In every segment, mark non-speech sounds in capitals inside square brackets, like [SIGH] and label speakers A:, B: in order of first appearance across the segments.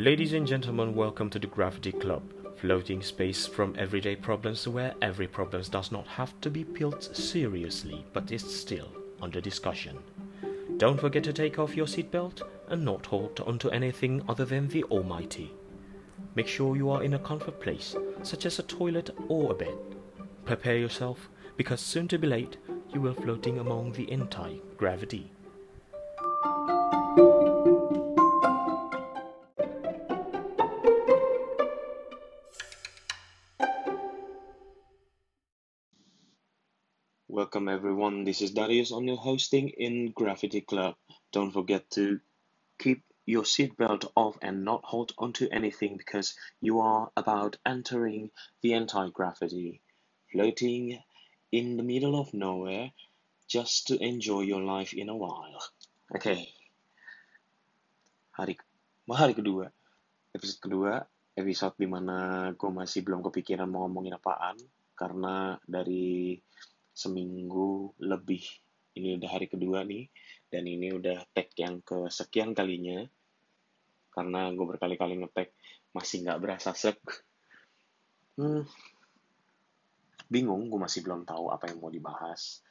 A: Ladies and gentlemen, welcome to the Gravity Club, floating space from everyday problems where every problem does not have to be built seriously but is still under discussion. Don't forget to take off your seatbelt and not hold onto anything other than the Almighty. Make sure you are in a comfort place, such as a toilet or a bed. Prepare yourself, because soon to be late, you will floating among the anti-gravity. Welcome everyone, this is Darius on your hosting in Gravity Club. Don't forget to keep your seatbelt off and not hold onto anything because you are about entering the anti-gravity, floating in the middle of nowhere just to enjoy your life in a while. Okay. hari hari kedua, episode kedua, episode dimana gue masih belum kepikiran mau ngomongin apaan karena dari seminggu lebih. Ini udah hari kedua nih dan ini udah tag yang kesekian kalinya. Karena gue berkali-kali ngetek masih nggak berasa sek. Hmm, bingung gue masih belum tahu apa yang mau dibahas.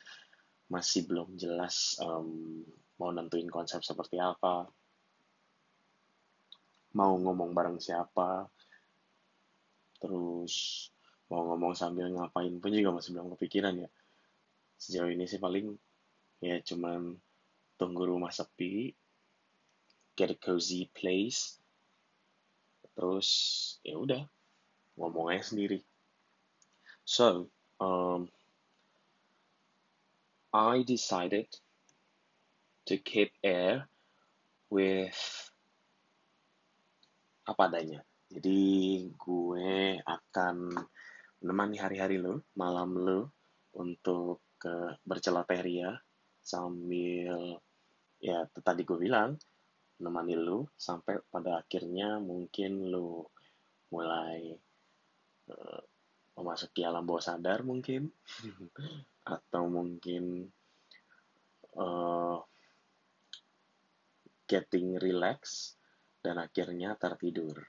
A: Masih belum jelas um, mau nentuin konsep seperti apa. Mau ngomong bareng siapa. Terus mau ngomong sambil ngapain pun juga masih belum kepikiran ya sejauh ini sih paling ya cuman tunggu rumah sepi get a cozy place terus ya udah ngomong aja sendiri. So um, I decided to keep air with apa adanya. Jadi gue akan menemani hari-hari lo malam lo untuk ke bercelateria sambil ya tadi gue bilang menemani lu sampai pada akhirnya mungkin lu mulai uh, memasuki alam bawah sadar mungkin [LAUGHS] atau mungkin uh, getting relax dan akhirnya tertidur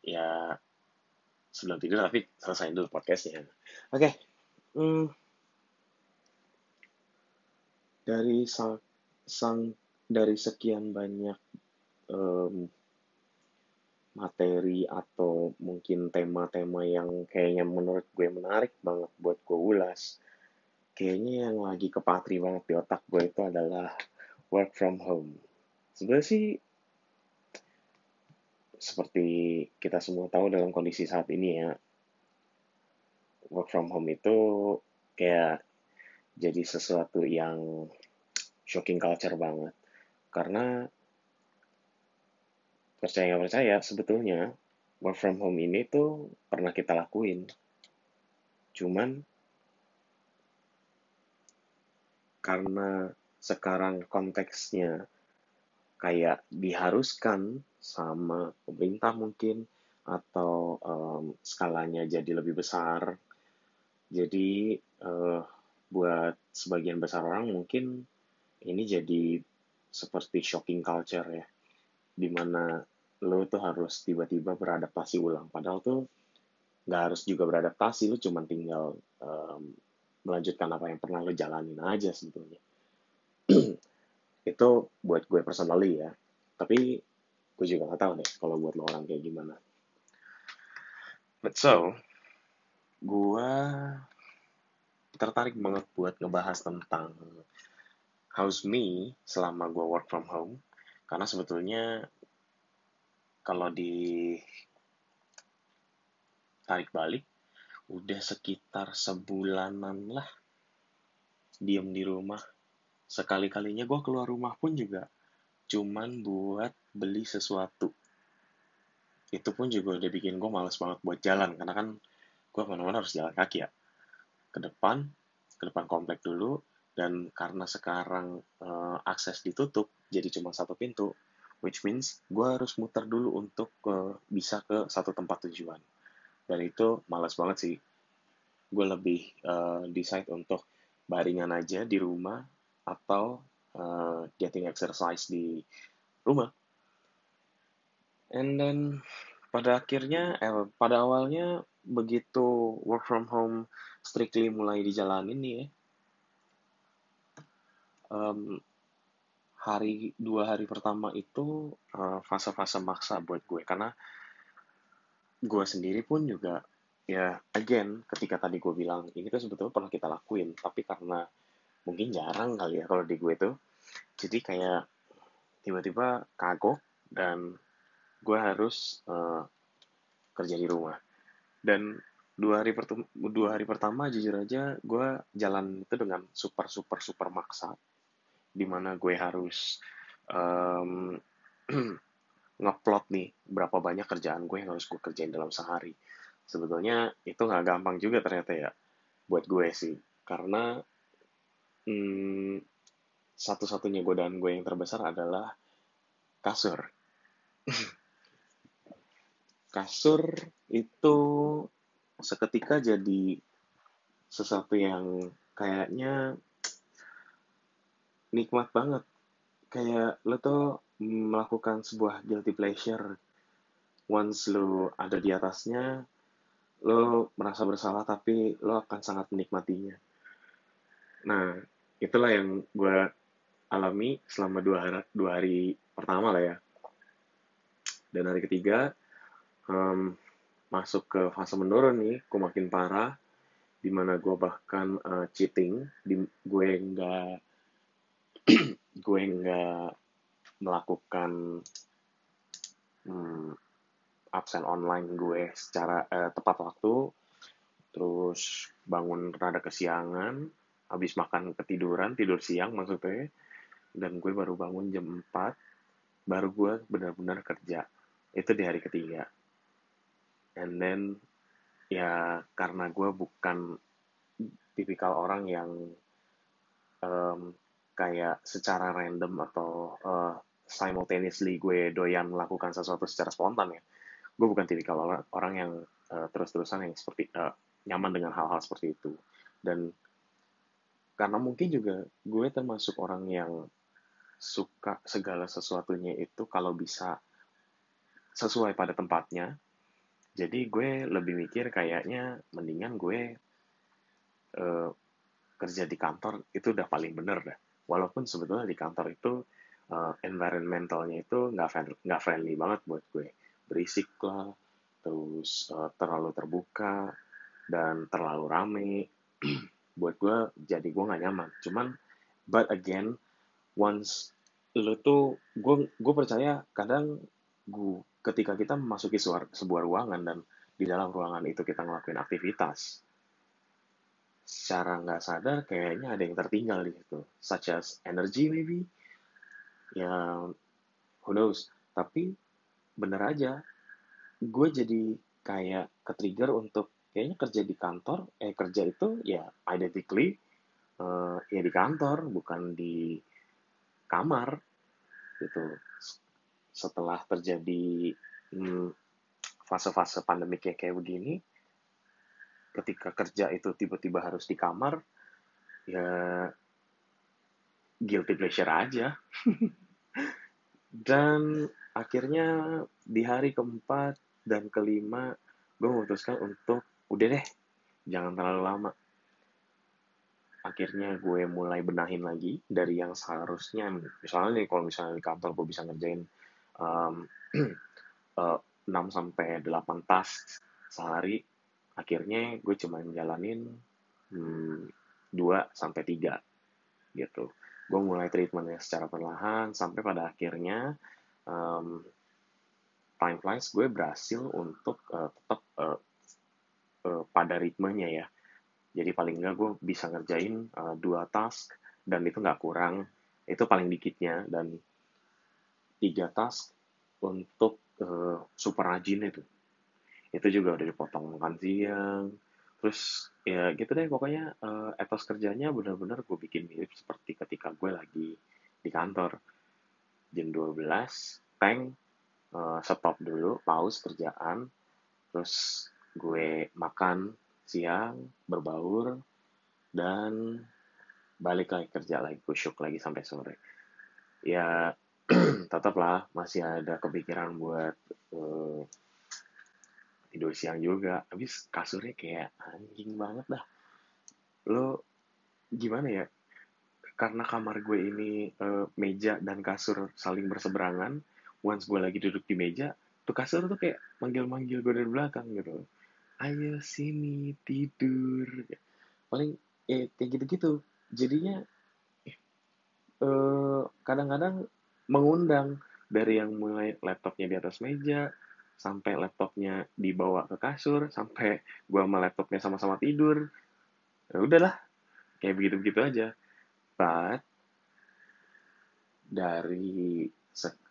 A: ya sebelum tidur tapi selesai dulu podcastnya oke okay. hmm, dari sang, sang dari sekian banyak um, materi atau mungkin tema-tema yang kayaknya menurut gue menarik banget buat gue ulas. Kayaknya yang lagi kepatri banget di otak gue itu adalah work from home. Sebenarnya sih seperti kita semua tahu dalam kondisi saat ini ya work from home itu kayak jadi sesuatu yang shocking culture banget. Karena percaya nggak percaya, sebetulnya work from home ini tuh pernah kita lakuin. Cuman karena sekarang konteksnya kayak diharuskan sama pemerintah mungkin atau um, skalanya jadi lebih besar. Jadi uh, buat sebagian besar orang mungkin ini jadi seperti shocking culture ya di mana lo tuh harus tiba-tiba beradaptasi ulang. Padahal tuh nggak harus juga beradaptasi lo cuma tinggal um, melanjutkan apa yang pernah lo jalanin aja sebetulnya. [CLEARS THROAT] Itu buat gue personally ya. Tapi gue juga nggak tahu deh kalau buat lo orang kayak gimana. But so gue tertarik banget buat ngebahas tentang how's me selama gue work from home? Karena sebetulnya kalau di tarik balik udah sekitar sebulanan lah diem di rumah. Sekali-kalinya gue keluar rumah pun juga cuman buat beli sesuatu. Itu pun juga udah bikin gue males banget buat jalan karena kan gue mana-mana harus jalan kaki ya. Ke depan ke depan komplek dulu dan karena sekarang uh, akses ditutup jadi cuma satu pintu which means gue harus muter dulu untuk uh, bisa ke satu tempat tujuan. Dan itu malas banget sih. Gue lebih uh, decide untuk baringan aja di rumah atau uh, getting exercise di rumah. And then pada akhirnya eh, pada awalnya begitu work from home strictly mulai dijalanin nih ya um, hari dua hari pertama itu uh, fase-fase maksa buat gue. Karena gue sendiri pun juga ya again ketika tadi gue bilang ini kan sebetulnya pernah kita lakuin. Tapi karena mungkin jarang kali ya kalau di gue tuh. Jadi kayak tiba-tiba kagok dan gue harus uh, kerja di rumah. Dan dua hari pertama dua hari pertama jujur aja gue jalan itu dengan super super super maksa di mana gue harus um, [CLEARS THROAT] ngeplot nih berapa banyak kerjaan gue yang harus gue kerjain dalam sehari. Sebetulnya itu nggak gampang juga ternyata ya buat gue sih. Karena hmm, satu-satunya godaan gue yang terbesar adalah kasur. [LAUGHS] Kasur itu seketika jadi sesuatu yang kayaknya nikmat banget. Kayak lo tuh melakukan sebuah guilty pleasure. Once lo ada di atasnya lo merasa bersalah tapi lo akan sangat menikmatinya. Nah itulah yang gue alami selama dua hari, dua hari pertama lah ya. Dan hari ketiga um, masuk ke fase menurun nih, gue makin parah, di mana gue bahkan uh, cheating, di, gue nggak [CLEARS THROAT] gue nggak melakukan hmm, absen online gue secara uh, tepat waktu, terus bangun rada kesiangan, habis makan ketiduran, tidur siang maksudnya, dan gue baru bangun jam 4, baru gue benar-benar kerja. Itu di hari ketiga. And then ya karena gue bukan tipikal orang yang um, kayak secara random atau uh, simultaneously gue doyan melakukan sesuatu secara spontan ya gue bukan tipikal orang, orang yang uh, terus-terusan yang seperti uh, nyaman dengan hal-hal seperti itu. Dan karena mungkin juga gue termasuk orang yang suka segala sesuatunya itu kalau bisa sesuai pada tempatnya jadi gue lebih mikir kayaknya mendingan gue uh, kerja di kantor itu udah paling bener dah walaupun sebetulnya di kantor itu uh, environmentalnya itu nggak friendly, friendly banget buat gue. Berisik lah terus uh, terlalu terbuka dan terlalu rame. [CLEARS THROAT] Buat gue jadi gue nggak nyaman. Cuman but again once lo tuh gue gue percaya kadang gue ketika kita memasuki sebuah ruangan dan di dalam ruangan itu kita ngelakuin aktivitas, secara nggak sadar kayaknya ada yang tertinggal di situ, such as energy maybe, ya who knows. Tapi bener aja, gue jadi kayak ke-trigger untuk kayaknya kerja di kantor, eh kerja itu ya identically uh, ya di kantor, bukan di kamar gitu. Setelah terjadi hmm, fase-fase pandemik kayak kayak begini, ketika kerja itu tiba-tiba harus di kamar, ya guilty pleasure aja. dan akhirnya di hari keempat dan kelima, gue memutuskan untuk udah deh, jangan terlalu lama. Akhirnya gue mulai benahin lagi dari yang seharusnya, misalnya nih kalau misalnya di kantor gue bisa ngerjain um, uh, 6 sampai 8 task sehari akhirnya gue cuma jalanin hmm, 2 sampai 3 gitu. Gue mulai treatmentnya secara perlahan sampai pada akhirnya um, time flies gue berhasil untuk uh, tetap uh, uh, pada ritmenya ya. Jadi paling nggak gue bisa ngerjain uh, dua task dan itu nggak kurang. Itu paling dikitnya dan tiga task untuk uh, super rajin itu itu juga udah dipotong makan siang. Terus ya gitu deh pokoknya uh, etos kerjanya benar-benar gue bikin mirip seperti ketika gue lagi di kantor. Jam 12 tank uh, stop dulu pause kerjaan. Terus gue makan siang berbaur dan balik lagi kerja lagi kusyuk lagi sampai sore. Ya [CLEARS THROAT] tetaplah masih ada kepikiran buat uh, tidur siang juga. Habis kasurnya kayak anjing banget dah. Lo gimana ya? Karena kamar gue ini uh, meja dan kasur saling berseberangan once gue lagi duduk di meja tuh kasur tuh kayak manggil-manggil gue dari belakang gitu. Ayo sini tidur. Paling eh kayak gitu-gitu. Jadinya eh, kadang-kadang mengundang dari yang mulai laptopnya di atas meja sampai laptopnya dibawa ke kasur sampai gue sama laptopnya sama-sama tidur ya udahlah kayak begitu-begitu aja but dari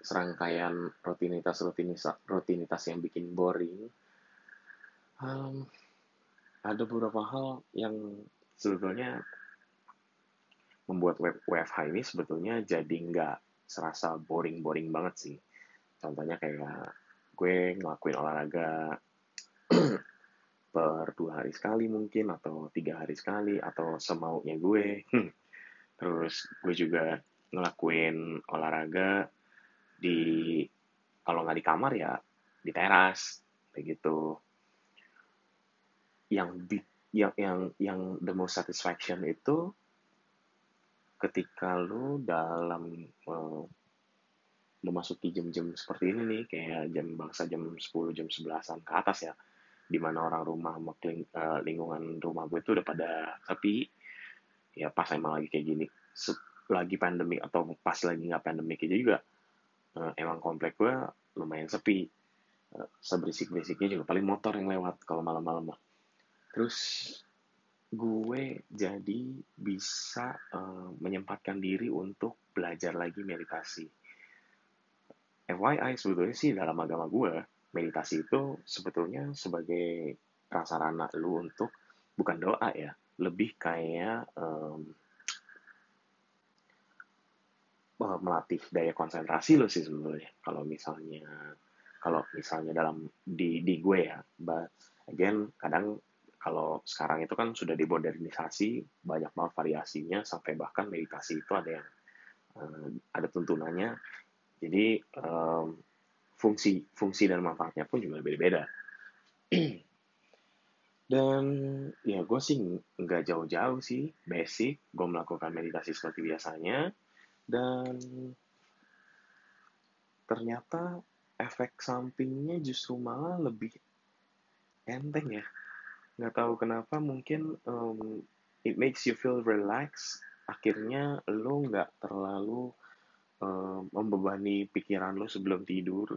A: serangkaian rutinitas rutinitas rutinitas yang bikin boring um, ada beberapa hal yang sebetulnya membuat web WFH ini sebetulnya jadi nggak serasa boring-boring banget sih. Contohnya kayak gue ngelakuin olahraga [CLEARS THROAT] per dua hari sekali mungkin atau tiga hari sekali atau semaunya gue. [LAUGHS] Terus gue juga ngelakuin olahraga di kalau nggak di kamar ya di teras kayak gitu yang yang yang yang the most satisfaction itu ketika lu dalam uh, memasuki jam-jam seperti ini nih kayak jam bangsa jam 10 jam 11-an ke atas ya. Di mana orang rumah makling, uh, lingkungan rumah gue itu udah pada sepi. Ya pas emang lagi kayak gini lagi pandemi atau pas lagi nggak pandemi aja juga uh, emang komplek gue lumayan sepi. Uh, seberisik-berisiknya juga paling motor yang lewat kalau malam-malam terus gue jadi bisa uh, menyempatkan diri untuk belajar lagi meditasi. FYI sebetulnya sih dalam agama gue meditasi itu sebetulnya sebagai prasarana lu untuk bukan doa ya, lebih kayak um, melatih daya konsentrasi lo sih sebetulnya. Kalau misalnya kalau misalnya dalam di di gue ya but again kadang kalau sekarang itu kan sudah dimodernisasi banyak banget variasinya sampai bahkan meditasi itu ada yang uh, ada tuntunannya jadi um, fungsi fungsi dan manfaatnya pun juga beda-beda. [CLEARS THROAT] Dan ya gue sih nggak jauh-jauh sih basic gue melakukan meditasi seperti biasanya. Dan ternyata efek sampingnya justru malah lebih enteng ya. Nggak tahu kenapa mungkin um, it makes you feel relax akhirnya lo nggak terlalu um, membebani pikiran lo sebelum tidur.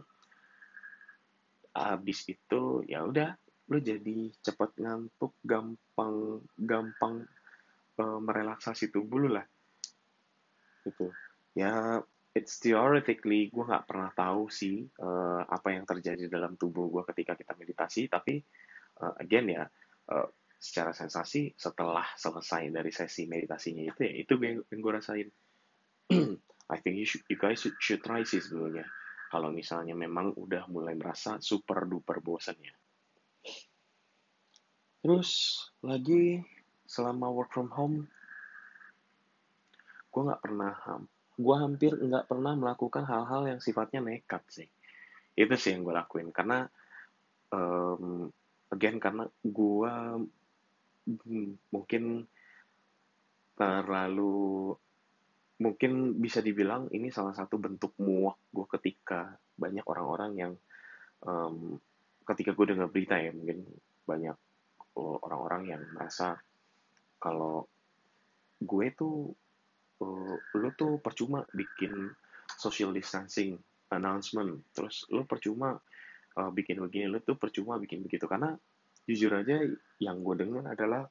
A: Abis itu ya udah lo jadi cepat ngantuk gampang gampang uh, merelaksasi tubuh lo lah. Gitu ya it's theoretically gue nggak pernah tahu sih uh, apa yang terjadi dalam tubuh gue ketika kita meditasi. Tapi uh, again ya uh, secara sensasi setelah selesai dari sesi meditasinya itu ya itu yang, yang gue rasain [CLEARS THROAT] I think you, should, you guys should, should try sih sebelumnya kalau misalnya memang udah mulai merasa super duper bosan ya terus lagi selama work from home gue nggak pernah gue hampir nggak pernah melakukan hal-hal yang sifatnya nekat sih. Itu sih yang gue lakuin. Karena um, again karena gue mungkin terlalu mungkin bisa dibilang ini salah satu bentuk muak gue ketika banyak orang-orang yang um, ketika gue dengar berita ya mungkin banyak orang-orang yang merasa kalau gue tuh uh, lu tuh percuma bikin social distancing announcement terus lu percuma uh, bikin begini lu tuh percuma bikin begitu. Karena jujur aja yang gue dengar adalah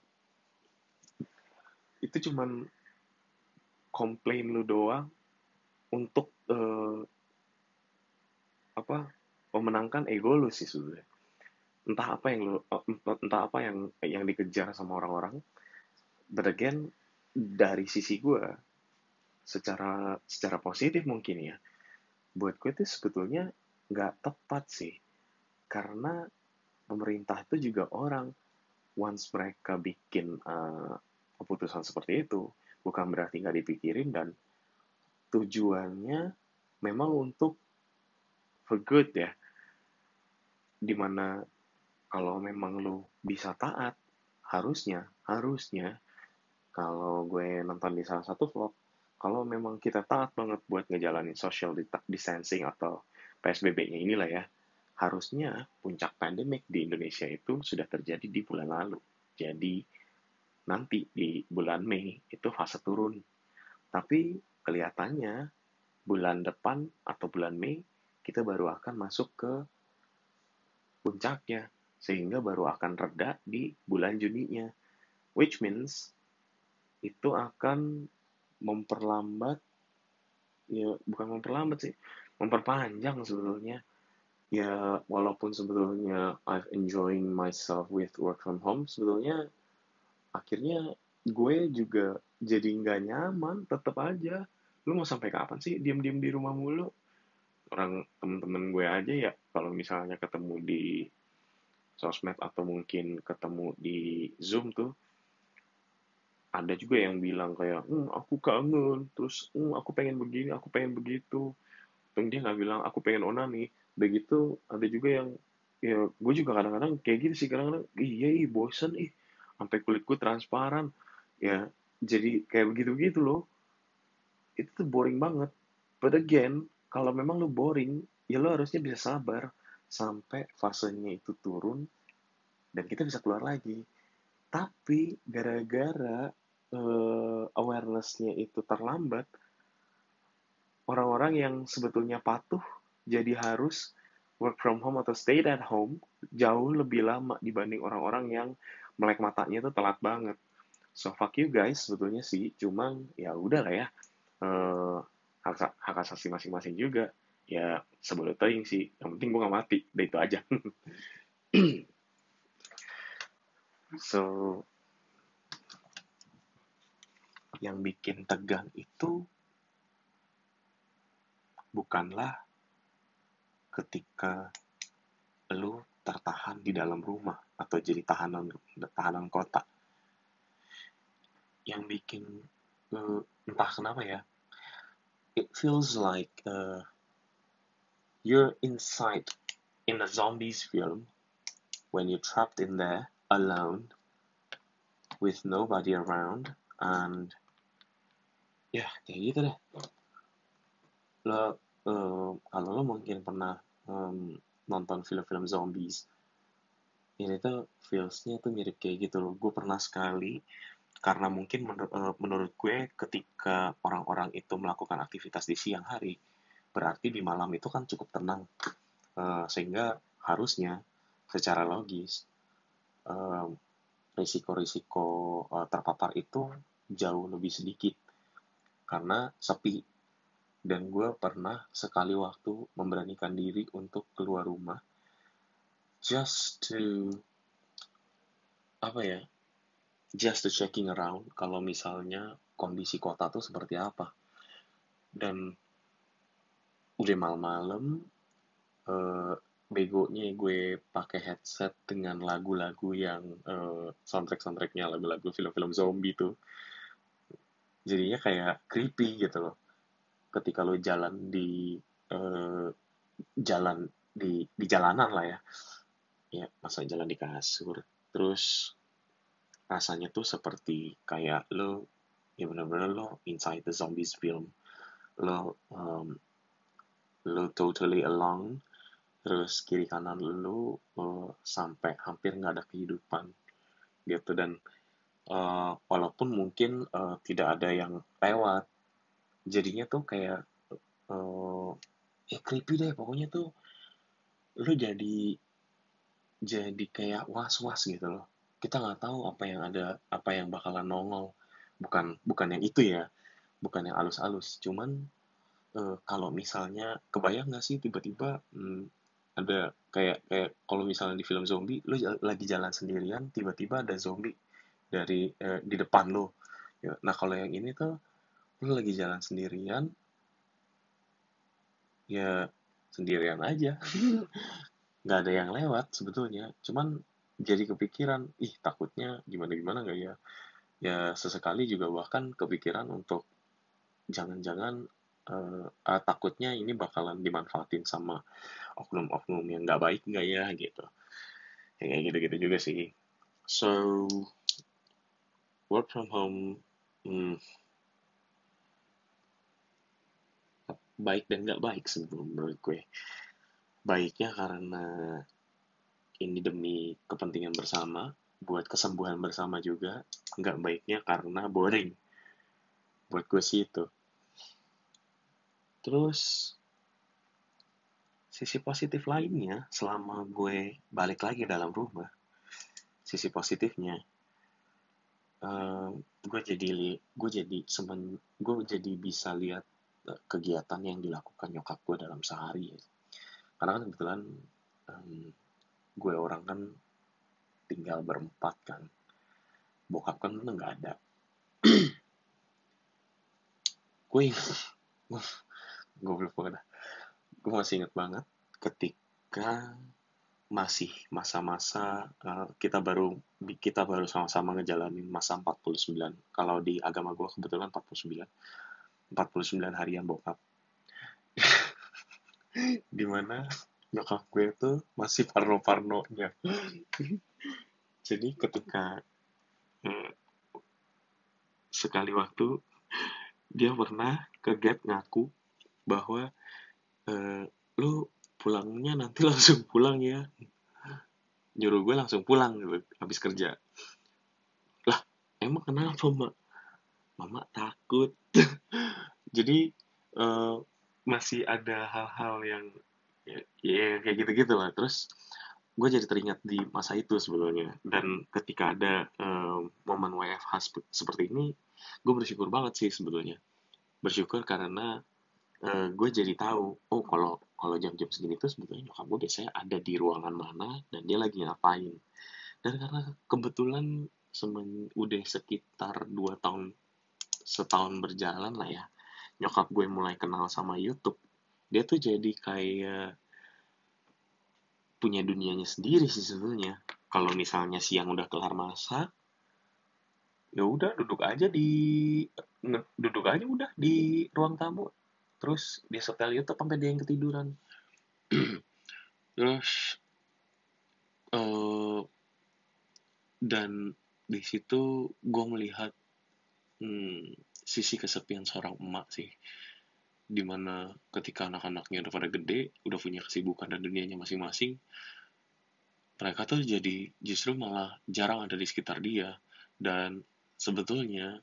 A: itu cuman komplain lu doang untuk uh, apa memenangkan ego lu sih sebenarnya. Entah apa yang lu entah apa yang yang dikejar sama orang-orang. But dari sisi gue secara secara positif mungkin ya buat gue itu sebetulnya nggak tepat sih. Karena pemerintah itu juga orang once mereka bikin uh, keputusan seperti itu bukan berarti nggak dipikirin dan tujuannya memang untuk for good ya. Di mana kalau memang lu bisa taat harusnya harusnya kalau gue nonton di salah satu vlog kalau memang kita taat banget buat ngejalanin social distancing atau PSBB-nya inilah ya harusnya puncak pandemik di Indonesia itu sudah terjadi di bulan lalu. Jadi nanti di bulan Mei itu fase turun. Tapi kelihatannya bulan depan atau bulan Mei kita baru akan masuk ke puncaknya sehingga baru akan reda di bulan Juninya. Which means itu akan memperlambat ya bukan memperlambat sih memperpanjang sebetulnya. Ya walaupun sebetulnya I've enjoying myself with work from home sebetulnya akhirnya gue juga jadi nggak nyaman tetap aja. Lu mau sampai kapan sih diam-diam di rumah mulu? Orang temen-temen gue aja ya kalau misalnya ketemu di sosmed atau mungkin ketemu di zoom tuh ada juga yang bilang kayak hm, aku kangen terus hm, aku pengen begini aku pengen begitu. Tung dia nggak bilang aku pengen onani. Begitu ada juga yang ya gue juga kadang-kadang kayak gitu sih kadang-kadang iya ih bosen ih sampai kulit gue transparan. Ya jadi kayak begitu-gitu loh. Itu tuh boring banget. But again kalau memang lo boring ya lo harusnya bisa sabar sampai fasenya itu turun dan kita bisa keluar lagi. Tapi gara-gara uh, awarenessnya itu terlambat orang-orang yang sebetulnya patuh jadi harus work from home atau stay at home jauh lebih lama dibanding orang-orang yang melek matanya itu telat banget. So fuck you guys sebetulnya sih, cuman ya udah lah ya. Uh, hak, hak asasi masing-masing juga. Ya sebelum tering sih, yang penting gue gak mati, udah itu aja. [CLEARS THROAT] so yang bikin tegang itu bukanlah ketika lu tertahan di dalam rumah atau jadi tahanan tahanan kota. Yang bikin uh, entah kenapa ya it feels like uh, you're inside in a zombies film when you're trapped in there alone with nobody around and ya kayak gitu deh. Lo uh, kalau lo mungkin pernah um, nonton film-film zombies ini tuh feelsnya tuh mirip kayak gitu loh. Gue pernah sekali karena mungkin menur uh, menurut gue ketika orang-orang itu melakukan aktivitas di siang hari berarti di malam itu kan cukup tenang. Uh, sehingga harusnya secara logis uh, risiko-risiko uh, terpapar itu jauh lebih sedikit. Karena sepi. Dan gue pernah sekali waktu memberanikan diri untuk keluar rumah just to apa ya just to checking around kalau misalnya kondisi kota tuh seperti apa. Dan udah malam-malam uh, begonya gue pakai headset dengan lagu-lagu yang uh, soundtrack-soundtracknya lagu-lagu film-film zombie tuh. Jadinya kayak creepy gitu loh. Ketika lo jalan di uh, jalan di di jalanan lah ya ya masa jalan di kasur. Terus rasanya tuh seperti kayak lo ya benar-benar lo inside the zombies film. Lo um, lo totally alone terus kiri kanan lo uh, sampai hampir nggak ada kehidupan gitu. Dan uh, walaupun mungkin uh, tidak ada yang lewat jadinya tuh kayak uh, ya creepy deh. Pokoknya tuh lu jadi jadi kayak was-was gitu loh. Kita nggak tahu apa yang ada apa yang bakalan nongol. Bukan bukan yang itu ya. Bukan yang alus-alus. Cuman uh, kalau misalnya kebayang nggak sih tiba-tiba hmm, ada kayak kayak kalau misalnya di film zombie lu lagi jalan sendirian tiba-tiba ada zombie dari eh, di depan lo ya, nah kalau yang ini tuh lu lagi jalan sendirian ya sendirian aja [LAUGHS] nggak ada yang lewat sebetulnya. Cuman jadi kepikiran ih takutnya gimana gimana nggak ya? Ya sesekali juga bahkan kepikiran untuk jangan-jangan uh, uh, takutnya ini bakalan dimanfaatin sama oknum-oknum yang nggak baik nggak ya? Gitu. Ya, kayak gitu-gitu juga sih. So work from home hmm, baik dan nggak baik sebelum menurut gue baiknya karena ini demi kepentingan bersama buat kesembuhan bersama juga nggak baiknya karena boring. Buat gue sih itu. Terus sisi positif lainnya selama gue balik lagi dalam rumah sisi positifnya uh, gue jadi gue jadi semen gue jadi bisa lihat eh, kegiatan yang dilakukan nyokap gue dalam sehari karena kan kebetulan um, gue orang kan tinggal berempat kan. Bokap kan nggak ada. [CLEARS THROAT] Gue gue belum gue masih inget banget ketika masih masa-masa uh, kita baru kita baru sama-sama ngejalanin masa 49 kalau di agama gue kebetulan 49 49 harian bokap di mana nyokap gue tuh masih parno-parnonya. Jadi ketika eh, sekali waktu dia pernah ke gap ngaku bahwa eh, lu pulangnya nanti [LAUGHS] langsung pulang ya. Nyuruh gue langsung pulang gitu habis kerja. Lah emang kenapa mak? Mama takut. [LAUGHS] Jadi uh, masih ada hal-hal yang ya, ya kayak gitu-gitu lah. Terus gue jadi teringat di masa itu sebelumnya dan ketika ada um, momen WFH seperti ini gue bersyukur banget sih sebetulnya bersyukur karena uh, gue jadi tahu oh kalau kalau jam-jam segini tuh sebetulnya nyokap gue biasanya ada di ruangan mana dan dia lagi ngapain. Dan karena kebetulan semen udah sekitar dua tahun setahun berjalan lah ya nyokap gue mulai kenal sama YouTube dia tuh jadi kayak punya dunianya sendiri sih sebenarnya. Kalau misalnya siang udah kelar masak ya udah duduk aja di duduk aja udah di ruang tamu. Terus dia setel YouTube sampai dia yang ketiduran. [CLEARS THROAT] Terus uh, dan di situ gue melihat hmm, sisi kesepian seorang emak sih. Di mana ketika anak-anaknya udah pada gede udah punya kesibukan dan dunianya masing-masing mereka tuh jadi justru malah jarang ada di sekitar dia. Dan sebetulnya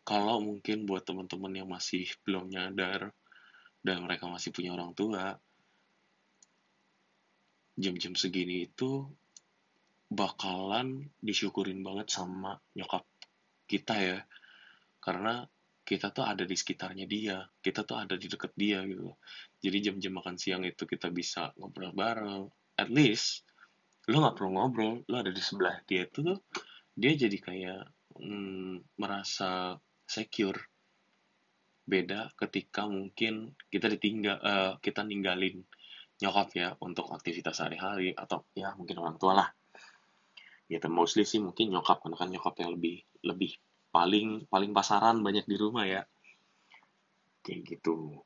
A: kalau mungkin buat teman-teman yang masih belum nyadar dan mereka masih punya orang tua jam-jam segini itu bakalan disyukurin banget sama nyokap kita ya karena kita tuh ada di sekitarnya dia, kita tuh ada di deket dia gitu. Jadi jam-jam makan siang itu kita bisa ngobrol bareng. At least lo nggak perlu ngobrol, lo ada di sebelah dia itu tuh dia jadi kayak hmm, merasa secure. Beda ketika mungkin kita ditinggal, uh, kita ninggalin nyokap ya untuk aktivitas sehari-hari atau ya mungkin orang tua lah. Ya, mostly sih mungkin nyokap karena kan nyokap yang lebih lebih paling paling pasaran banyak di rumah ya. Kayak gitu.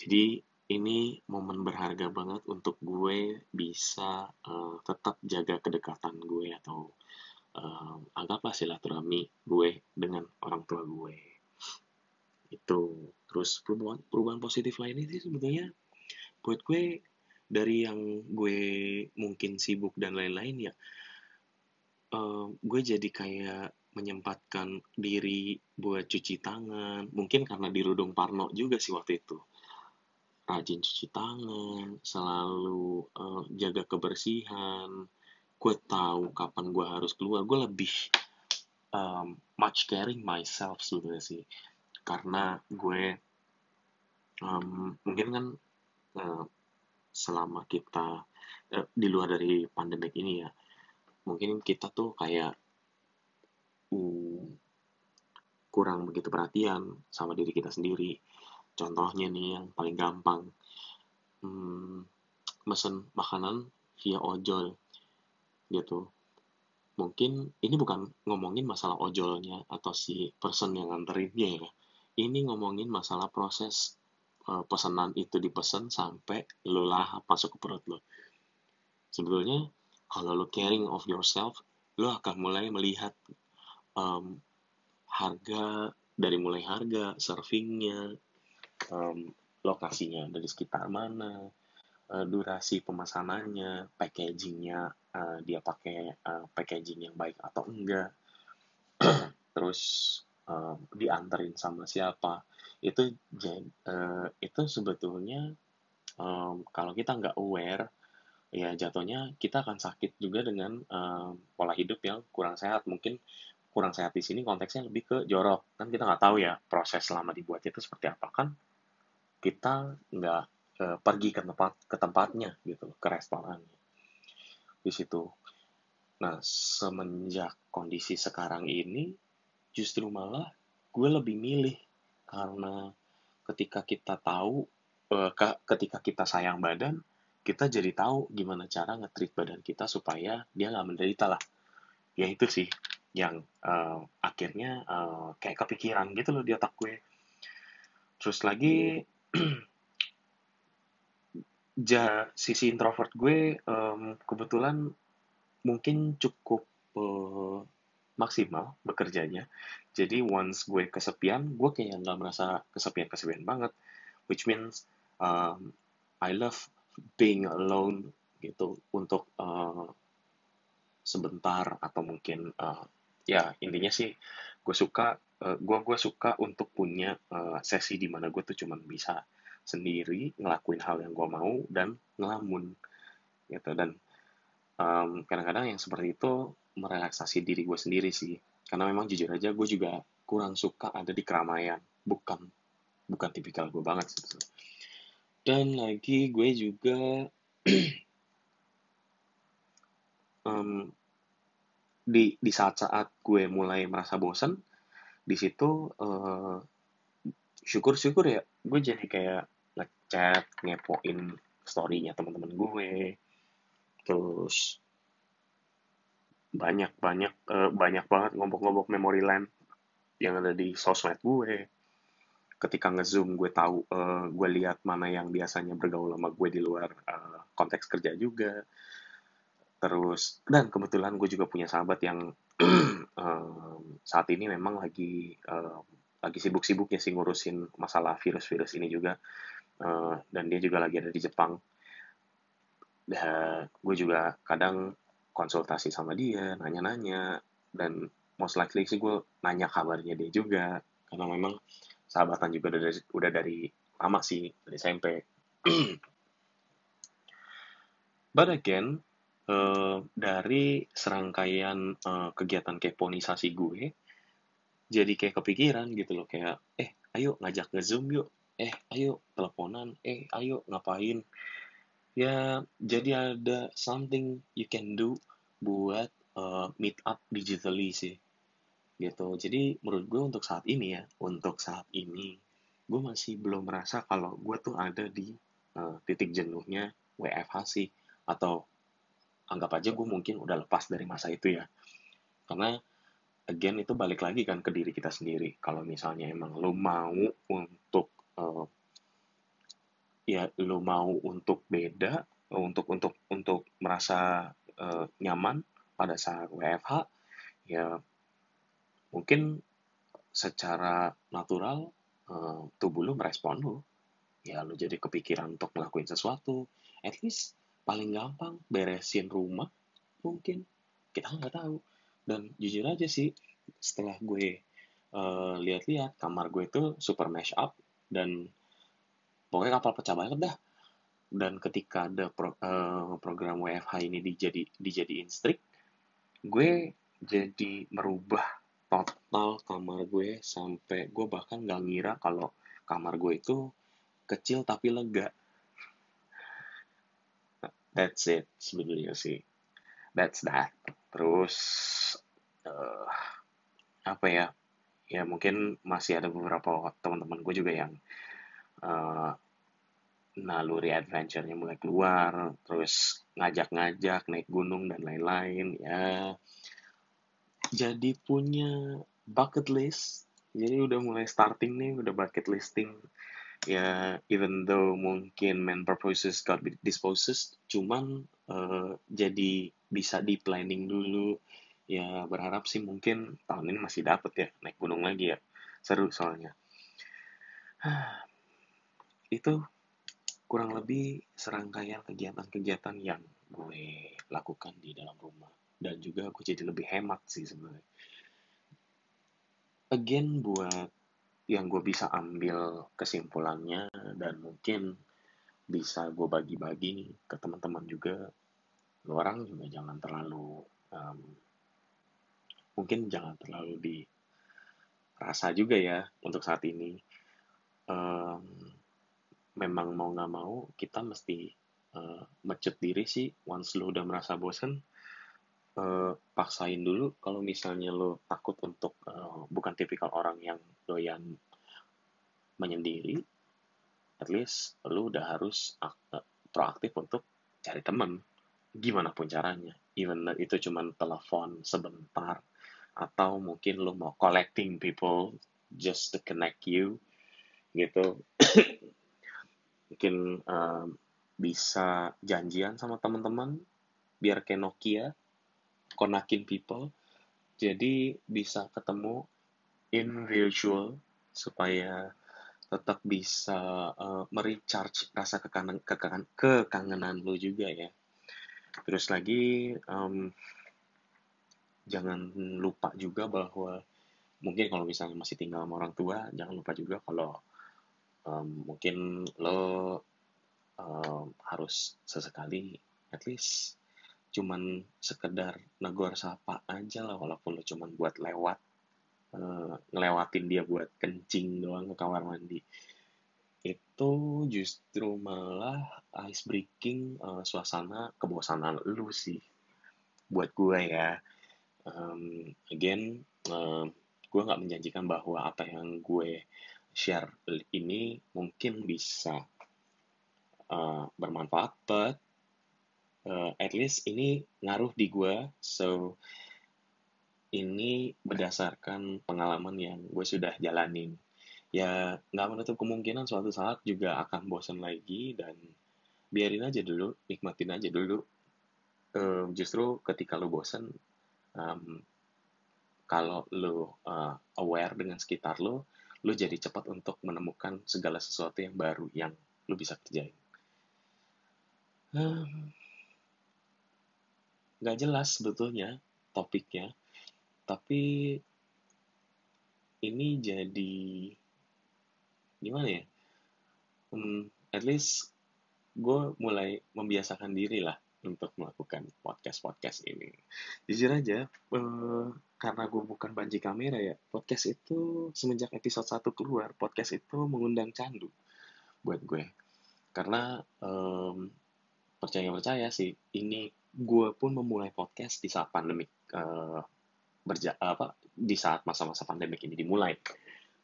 A: Jadi ini momen berharga banget untuk gue bisa uh, tetap jaga kedekatan gue atau uh, anggaplah silaturahmi gue dengan orang tua gue. Itu. Terus perubahan perubahan positif lainnya sih sebetulnya buat gue dari yang gue mungkin sibuk dan lain-lain ya uh, gue jadi kayak menyempatkan diri buat cuci tangan. Mungkin karena di Rudung Parno juga sih waktu itu. Rajin cuci tangan, selalu uh, jaga kebersihan. Gue tahu kapan gue harus keluar. Gue lebih um, much caring myself sebenarnya sih. Karena gue um, mungkin kan uh, selama kita uh, di luar dari pandemik ini ya, mungkin kita tuh kayak kurang begitu perhatian sama diri kita sendiri. Contohnya nih yang paling gampang, hmm, mesen makanan via ojol gitu. Mungkin ini bukan ngomongin masalah ojolnya atau si person yang nganterinnya ya. Ini ngomongin masalah proses uh, pesanan itu dipesan sampai lo lahap masuk ke perut lo sebetulnya kalau lo caring of yourself lo akan mulai melihat um, harga dari mulai harga servingnya um, lokasinya dari sekitar mana uh, durasi pemesanannya packagingnya uh, dia pakai uh, packaging yang baik atau enggak. [CLEARS THROAT] Terus uh, diantarin sama siapa. Itu uh, itu sebetulnya um, kalau kita nggak aware ya jatuhnya kita akan sakit juga dengan um, pola hidup yang kurang sehat. Mungkin kurang sehat di sini konteksnya lebih ke jorok. Kan kita nggak tahu ya proses selama dibuat itu seperti apa. Kan kita nggak uh, pergi ke tempat ke tempatnya gitu ke restorannya. Di situ. Nah semenjak kondisi sekarang ini justru malah gue lebih milih karena ketika kita tahu uh, ketika kita sayang badan kita jadi tahu gimana cara nge-treat badan kita supaya dia nggak menderita lah. Ya itu sih yang uh, akhirnya uh, kayak kepikiran gitu loh di otak gue terus lagi [CLEARS THROAT] ja sisi introvert gue um, kebetulan mungkin cukup uh, maksimal bekerjanya. Jadi once gue kesepian, gue kayak nggak merasa kesepian-kesepian banget. Which means um, I love being alone gitu untuk uh, sebentar atau mungkin uh, ya intinya sih gue suka uh, gue gue suka untuk punya uh, sesi di mana gue tuh cuman bisa sendiri ngelakuin hal yang gue mau dan ngelamun gitu. Dan um, kadang-kadang yang seperti itu merelaksasi diri gue sendiri sih. Karena memang jujur aja gue juga kurang suka ada di keramaian. Bukan bukan tipikal gue banget sih. Dan lagi gue juga [CLEARS THROAT] um, di di saat-saat gue mulai merasa bosan di situ uh, syukur-syukur ya gue jadi kayak ngechat ngepoin storynya teman-teman gue. Terus banyak banyak uh, banyak banget ngobok-ngobok memory lane yang ada di sosmed gue. Ketika ngezoom gue tahu uh, gue lihat mana yang biasanya bergaul sama gue di luar uh, konteks kerja juga terus. Dan kebetulan gue juga punya sahabat yang [CLEARS THROAT] um, saat ini memang lagi uh, lagi sibuk-sibuknya sih ngurusin masalah virus-virus ini juga. Uh, dan dia juga lagi ada di Jepang. Dan gue juga kadang konsultasi sama dia, nanya-nanya, dan most likely sih gue nanya kabarnya dia juga, karena memang sahabatan juga udah dari, udah dari lama sih, dari SMP. [CLEARS THROAT] But again, uh, dari serangkaian uh, kegiatan keponisasi gue, jadi kayak kepikiran gitu loh, kayak, eh ayo ngajak nge-zoom yuk, eh ayo teleponan, eh ayo ngapain, ya jadi ada something you can do buat uh, meet up digitally sih gitu. Jadi menurut gue untuk saat ini ya untuk saat ini gue masih belum merasa kalau gue tuh ada di uh, titik jenuhnya WFH sih atau anggap aja gue mungkin udah lepas dari masa itu ya. Karena again itu balik lagi kan ke diri kita sendiri. Kalau misalnya emang lo mau untuk uh, ya lo mau untuk beda untuk untuk untuk merasa uh, nyaman pada saat WFH ya mungkin secara natural uh, tubuh lu merespon lu. Ya lu jadi kepikiran untuk ngelakuin sesuatu. At least paling gampang beresin rumah mungkin. Kita nggak tahu. Dan jujur aja sih setelah gue uh, lihat-lihat kamar gue itu super mash up dan pokoknya kapal pecah banget dah. Dan ketika ada pro, uh, program WFH ini dijadi dijadiin strict gue jadi merubah total kamar gue sampai gue bahkan nggak ngira kalau kamar gue itu kecil tapi lega that's it sebenarnya sih that's that terus uh, apa ya ya mungkin masih ada beberapa teman-teman gue juga yang uh, naluri adventure-nya mulai keluar, terus ngajak-ngajak naik gunung dan lain-lain ya. Jadi punya bucket list. Jadi udah mulai starting nih, udah bucket listing ya even though mungkin man purposes God disposes cuman uh, jadi bisa di planning dulu. Ya berharap sih mungkin tahun ini masih dapet ya naik gunung lagi ya. Seru soalnya. [SIGHS] Itu kurang lebih serangkaian kegiatan-kegiatan yang gue lakukan di dalam rumah. Dan juga gue jadi lebih hemat sih sebenarnya. Again buat yang gue bisa ambil kesimpulannya dan mungkin bisa gue bagi-bagi ke teman-teman juga. Lu orang juga jangan terlalu um, mungkin jangan terlalu di rasa juga ya untuk saat ini. Um, memang mau nggak mau kita mesti uh, mecut diri sih once lu udah merasa bosen uh, paksain dulu kalau misalnya lo takut untuk uh, bukan tipikal orang yang doyan menyendiri at least lo udah harus uh, proaktif untuk cari teman gimana pun caranya. Even itu cuma telepon sebentar atau mungkin lo mau collecting people just to connect you gitu. [COUGHS] Mungkin um, bisa janjian sama teman-teman biar kayak Nokia konakin people. Jadi bisa ketemu in virtual supaya tetap bisa uh, merecharge rasa kekangen, kekangen, kekangenan lu juga ya. Terus lagi um, jangan lupa juga bahwa mungkin kalau misalnya masih tinggal sama orang tua jangan lupa juga kalau um, mungkin lo um, harus sesekali at least cuman sekedar negor sapa aja lah walaupun lo cuman buat lewat uh, ngelewatin dia buat kencing doang ke kamar mandi. Itu justru malah ice breaking uh, suasana kebosanan lu sih buat gue ya. Um, again uh, gue nggak menjanjikan bahwa apa yang gue share ini mungkin bisa uh, bermanfaat but uh, at least ini ngaruh di gue so ini berdasarkan pengalaman yang gue sudah jalanin. Ya nggak menutup kemungkinan suatu saat juga akan bosan lagi dan biarin aja dulu nikmatin aja dulu. Um, justru ketika lo bosan um, kalau lo uh, aware dengan sekitar lo lo jadi cepat untuk menemukan segala sesuatu yang baru yang lo bisa kerjain. Um, nggak jelas sebetulnya topiknya. Tapi ini jadi gimana ya? Hmm, at least gue mulai membiasakan diri lah untuk melakukan podcast podcast ini. Jujur aja eh, karena gue bukan banji kamera ya podcast itu semenjak episode 1 keluar podcast itu mengundang candu buat gue. Karena um, percaya percaya sih ini gue pun memulai podcast di saat pandemik uh, berja apa di saat masa-masa pandemik ini dimulai.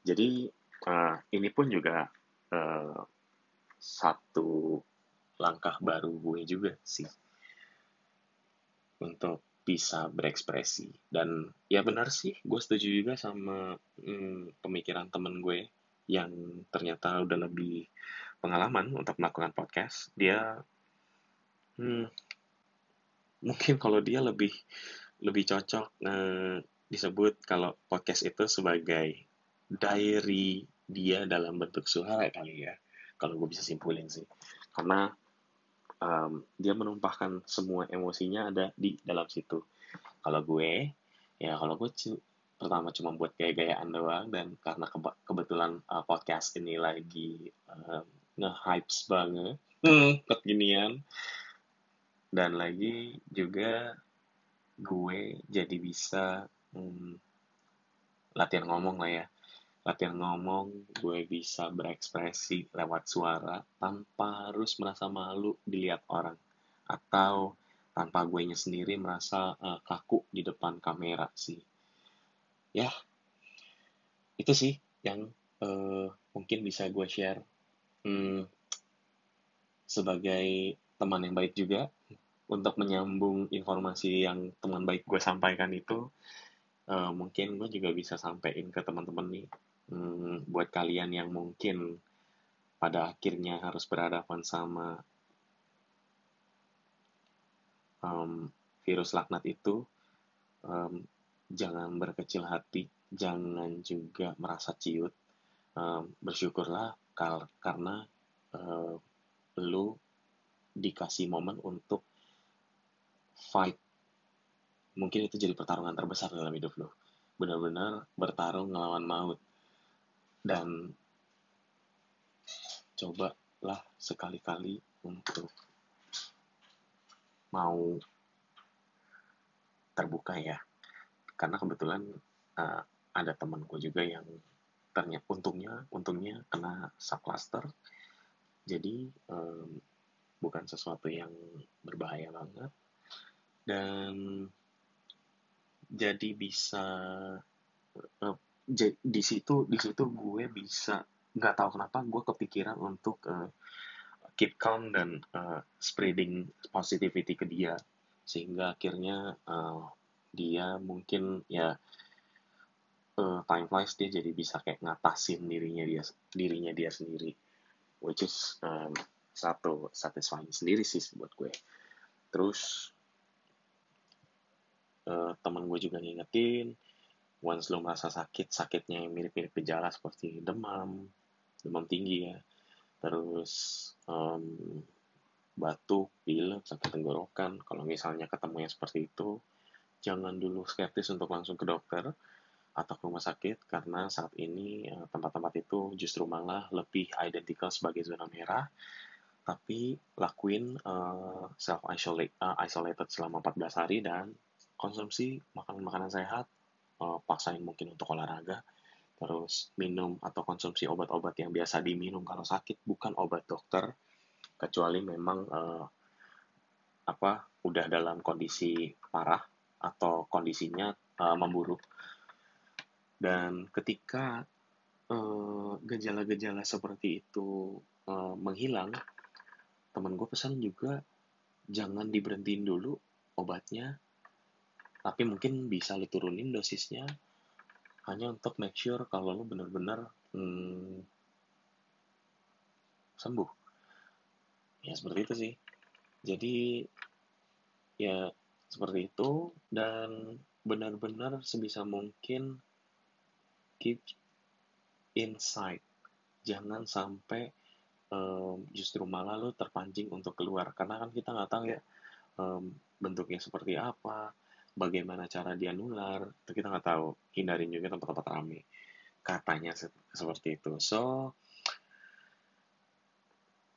A: Jadi uh, ini pun juga uh, satu langkah baru gue juga sih untuk bisa berekspresi dan ya benar sih gue setuju juga sama hmm, pemikiran temen gue yang ternyata udah lebih pengalaman untuk melakukan podcast dia hmm, mungkin kalau dia lebih lebih cocok eh, disebut kalau podcast itu sebagai diary dia dalam bentuk suara kali ya. Kalau gue bisa simpulin sih. Karena um, dia menumpahkan semua emosinya ada di dalam situ. Kalau gue ya kalau gue pertama cuma buat gaya-gayaan doang dan karena keba kebetulan uh, podcast ini lagi uh, nge-hypes banget hmm, kekinian dan lagi juga gue jadi bisa hmm, latihan ngomong lah ya. Latihan ngomong gue bisa berekspresi lewat suara tanpa harus merasa malu dilihat orang. Atau tanpa gue nya sendiri merasa uh, kaku di depan kamera sih. Ya itu sih yang uh, mungkin bisa gue share. Hmm, sebagai teman yang baik juga untuk menyambung informasi yang teman baik gue sampaikan itu uh, mungkin gue juga bisa sampaikan ke teman-teman nih hmm, buat kalian yang mungkin pada akhirnya harus berhadapan sama um, virus laknat itu um, jangan berkecil hati jangan juga merasa ciut. Um, bersyukurlah kar karena uh, lu dikasih momen untuk fight. Mungkin itu jadi pertarungan terbesar dalam hidup lo benar-benar bertarung ngelawan maut. Dan cobalah sekali-kali untuk mau terbuka ya. Karena kebetulan uh, ada temanku juga yang ternyata untungnya untungnya kena subcluster. Jadi um, bukan sesuatu yang berbahaya banget dan jadi bisa uh, di situ di situ gue bisa nggak tahu kenapa gue kepikiran untuk uh, keep calm dan uh, spreading positivity ke dia. Sehingga akhirnya uh, dia mungkin ya uh, time flies dia jadi bisa kayak ngatasin dirinya dia dirinya dia sendiri. Which is um, satu satisfying sendiri sih buat gue. Terus uh, teman gue juga ngingetin once lo merasa sakit sakitnya yang mirip-mirip gejala seperti demam demam tinggi ya. Terus um, batuk pilek sakit tenggorokan. Kalau misalnya ketemu yang seperti itu jangan dulu skeptis untuk langsung ke dokter atau ke rumah sakit karena saat ini eh, tempat-tempat itu justru malah lebih identikal sebagai zona merah. Tapi lakuin uh, self isolate uh, isolated selama 14 hari dan konsumsi makanan-makanan sehat uh, paksain mungkin untuk olahraga terus minum atau konsumsi obat-obat yang biasa diminum kalau sakit bukan obat dokter kecuali memang uh, apa udah dalam kondisi parah atau kondisinya uh, memburuk. Dan ketika gejala-gejala uh, seperti itu uh, menghilang temen gue pesan juga jangan diberhentiin dulu obatnya tapi mungkin bisa lu turunin dosisnya hanya untuk make sure kalau lo benar-benar hmm, sembuh. Ya seperti itu sih. Jadi ya seperti itu. Dan benar-benar sebisa mungkin keep inside. Jangan sampai um, justru malah lo terpancing untuk keluar. Karena kan kita nggak tahu ya um, bentuknya seperti apa bagaimana cara dia nular itu kita nggak tahu. Hindarin juga tempat-tempat ramai katanya se seperti itu. So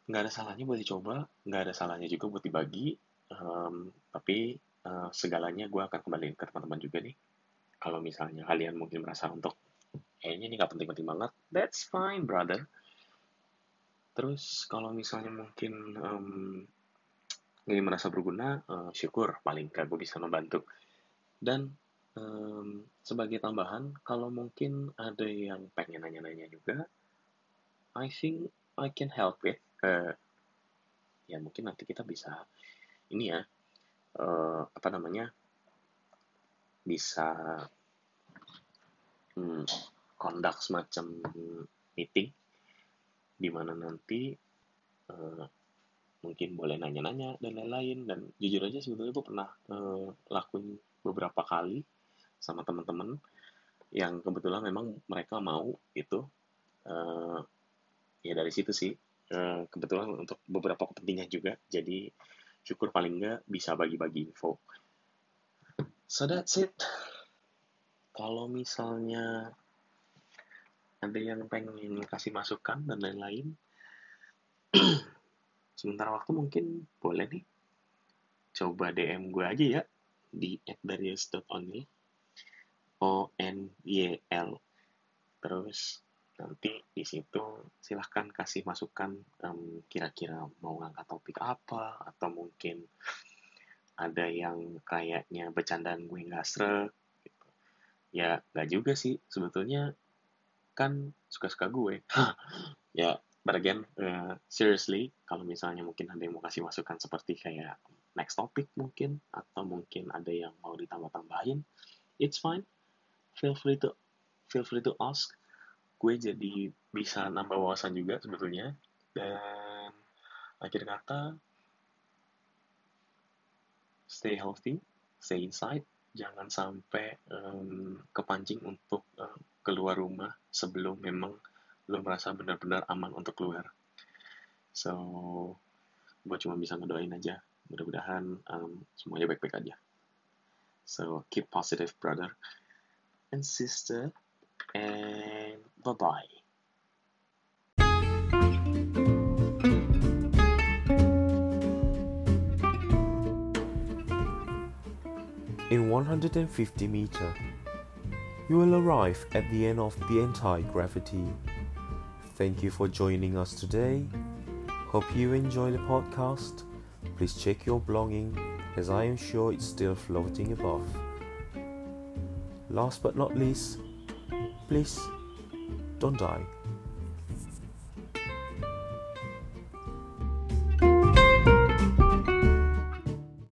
A: nggak ada salahnya buat dicoba nggak ada salahnya juga buat dibagi. Um, tapi uh, segalanya gue akan kembaliin ke teman-teman juga nih. Kalau misalnya kalian mungkin merasa untuk kayaknya ini nggak penting-penting banget. That's fine brother. Terus kalau misalnya mungkin um, ini merasa berguna uh, syukur paling nggak gue bisa membantu dan um, sebagai tambahan, kalau mungkin ada yang pengen nanya-nanya juga, I think I can help it. Uh, ya mungkin nanti kita bisa ini ya uh, apa namanya bisa hmm, conduct semacam meeting di mana nanti uh, mungkin boleh nanya-nanya dan lain-lain dan jujur aja sebetulnya gue pernah uh, lakuin beberapa kali sama teman-teman yang kebetulan memang mereka mau itu uh, ya dari situ sih uh, kebetulan untuk beberapa kepentingan juga. Jadi syukur paling nggak bisa bagi-bagi info. So that's it. Kalau misalnya ada yang pengen kasih masukan dan lain-lain [CLEARS THROAT] sementara waktu mungkin boleh nih. Coba DM gue aja ya di @darius.only O N Y L. Terus nanti di situ silahkan kasih masukan um, kira-kira mau ngangkat topik apa atau mungkin ada yang kayaknya bercandaan gue nggak srek gitu. ya nggak juga sih. Sebetulnya kan suka-suka gue. [LAUGHS] Ya but again uh, seriously kalau misalnya mungkin ada yang mau kasih masukan seperti kayak next topic mungkin atau mungkin ada yang mau ditambah-tambahin it's fine. Feel free to feel free to ask. Gue jadi bisa nambah wawasan juga sebetulnya. Dan akhir kata stay healthy stay inside. Jangan sampai um, kepancing untuk uh, keluar rumah sebelum memang lo merasa benar-benar aman untuk keluar. So gue cuma bisa ngedoain aja. Mudah-mudahan um, semuanya baik-baik aja. So keep positive brother and sister and bye bye
B: In 150 meter, you will arrive at the end of the anti-gravity. Thank you for joining us today. Hope you enjoy the podcast. Please check your belonging as I am sure it's still floating above. Last but not least, please don't die.